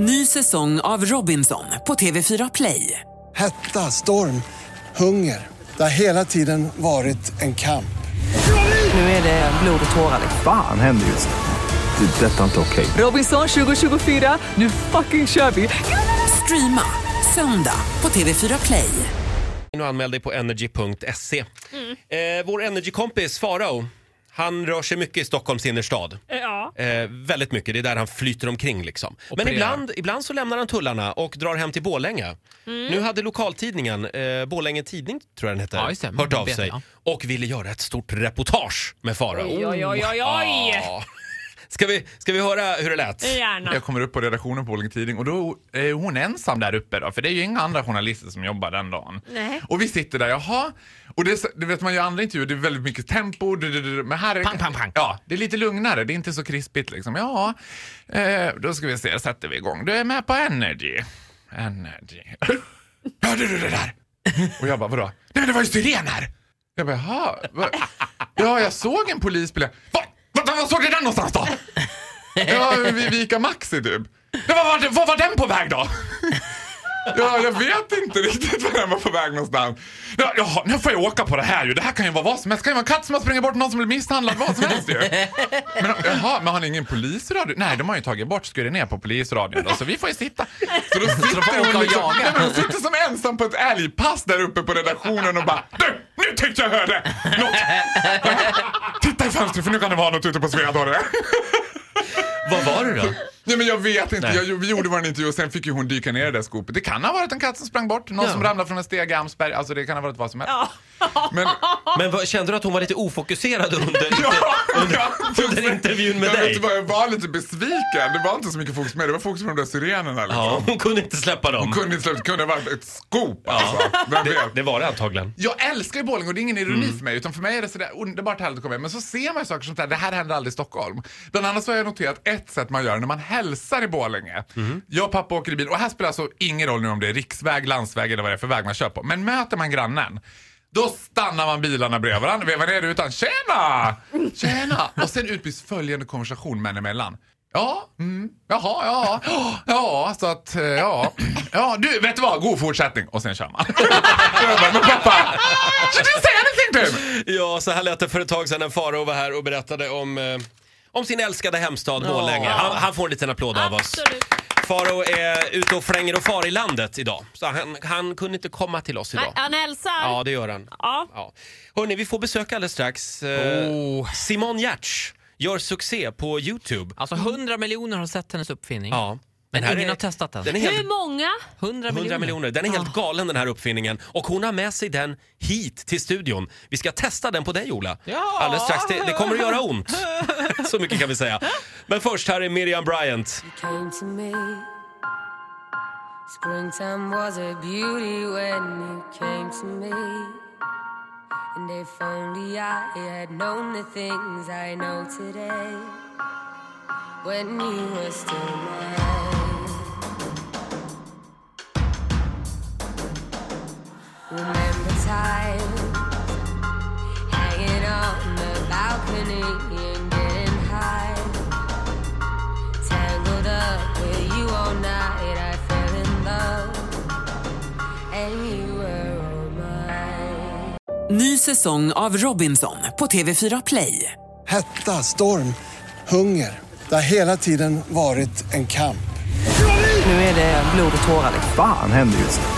Ny säsong av Robinson på TV4 Play. Hetta, storm, hunger. Det har hela tiden varit en kamp. Nu är det blod och tårar. Fan händer just nu. Det. är Detta är inte okej. Robinson 2024, nu fucking kör vi! Streama söndag på TV4 Play. Nu anmäl dig på energy.se. Eh, vår Energy-kompis Farao, han rör sig mycket i Stockholms innerstad. Ja. Eh, väldigt mycket, det är där han flyter omkring liksom. Men ibland, ibland så lämnar han tullarna och drar hem till Borlänge. Nu hade lokaltidningen, eh, Borlänge Tidning tror jag den heter, Ja, just det. hört av sig jag. och ville göra ett stort reportage med Farao. Oj, oj, oj, oj, oj. Ja. Ska, vi, ska vi höra hur det lät? Gärna. Jag kommer upp på redaktionen på Borlänge Tidning och då är hon ensam där uppe då, för det är ju inga andra journalister som jobbar den dagen. Nej. Och vi sitter där, jaha. Och det, det vet man ju andra intervjuer, det är väldigt mycket tempo, du, du, du, men här är Pang, pang, pang. Ja, det är lite lugnare, det är inte så krispigt liksom. Ja, eh, då ska vi se, då sätter vi igång. Du är med på Energy. Energy. Hörde du det där? Och jag bara, vadå? Nej men det var ju sirener! Jag bara, jaha. Ja, jag såg en polisbil. Var, var, var såg du den någonstans då? Ja, vid Vika Maxi typ. Ja, var, var, var var den på väg då? Ja, jag vet inte riktigt var den var på väg någonstans. Ja, jaha, nu får jag åka på det här ju. Det här kan ju vara vad som helst. Det kan ju vara en katt som har sprungit bort någon som blir misshandlad. Vad som helst ju. Men, jaha, men har ni ingen polisradio? Nej, de har ju tagit bort, skurit ner på polisradion då, så vi får ju sitta. Så då sitter hon, liksom, nej, men hon sitter som ensam på ett älgpass där uppe på redaktionen och bara Du, nu tyckte jag hörde något. Titta i fönstret för nu kan det vara något ute på Svedala. Vad var det då? Nej men jag vet inte, jag, vi gjorde vår intervju och sen fick ju hon dyka ner i det där skopet. Det kan ha varit en katt som sprang bort, någon Ja. som ramlade från en steg i Amsberg, alltså det kan ha varit vad som helst. Men, Men vad, kände du att hon var lite ofokuserad under, ja, under, ja, under intervjun med jag dig? Vad, jag var lite besviken. Det var inte så mycket fokus med det, var fokus på de där sirenerna liksom. Ja, hon kunde inte släppa dem. Hon kunde inte släppa, det kunde ha varit ett skop alltså. Vem Det, vet? det var det antagligen. Jag älskar ju Borlänge och det är ingen ironi Mm. för mig utan för mig är det sådär underbart härligt att komma hem. Men så ser man ju saker som det här, det här händer aldrig i Stockholm. Bland annat så har jag noterat ett sätt man gör när man hälsar i Borlänge. Mm. Jag och pappa åker i bil och här spelar alltså ingen roll nu om det är riksväg, landsväg eller vad det är för väg man kör på. Men möter man grannen då stannar man bilarna bredvid varandra, vevar ner rutan. Tjena! Tjena! Och sen utbyts följande konversation män emellan. Ja, mm, jaha, ja, ja, så att, eh, ja, ja, du, vet du vad, god fortsättning. Och sen kör man. Bara, Men pappa, should you say anything to him? Ja, så här lät det för ett tag sedan när Farao var här och berättade om, eh, om sin älskade hemstad Borlänge. Han, han får en liten applåd av oss. Absolut. Farao är ute och flänger och far i landet idag. Så han, han kunde inte komma till oss idag. han hälsar. Ja, det gör han. Ja. Ja. Hörni, vi får besök alldeles strax. Eh, Oh. Simon Giertz gör succé på Youtube. Alltså 100 miljoner har sett hennes uppfinning. Ja. Men här ingen är- har testat den. Den är helt Hur många? 100 100 miljoner. miljoner. Den är helt galen den här uppfinningen och hon har med sig den hit till studion. Vi ska testa den på dig Ola. Ja. Alldeles strax. Det, det kommer att göra ont. Så mycket kan vi säga. Men först här är Miriam Bryant. came to me. Springtime was a beauty when you came to me. And if only I had known the things I know today. When you were still mine. Remember time hanging on the balcony and getting high. Tangled up with you all night, I fell in love, and you were all mine. Ny säsong av Robinson på TV4 Play. Hetta, storm, hunger. Det har hela tiden varit en kamp. Nu är det blod och tårar. Fan händer just nu.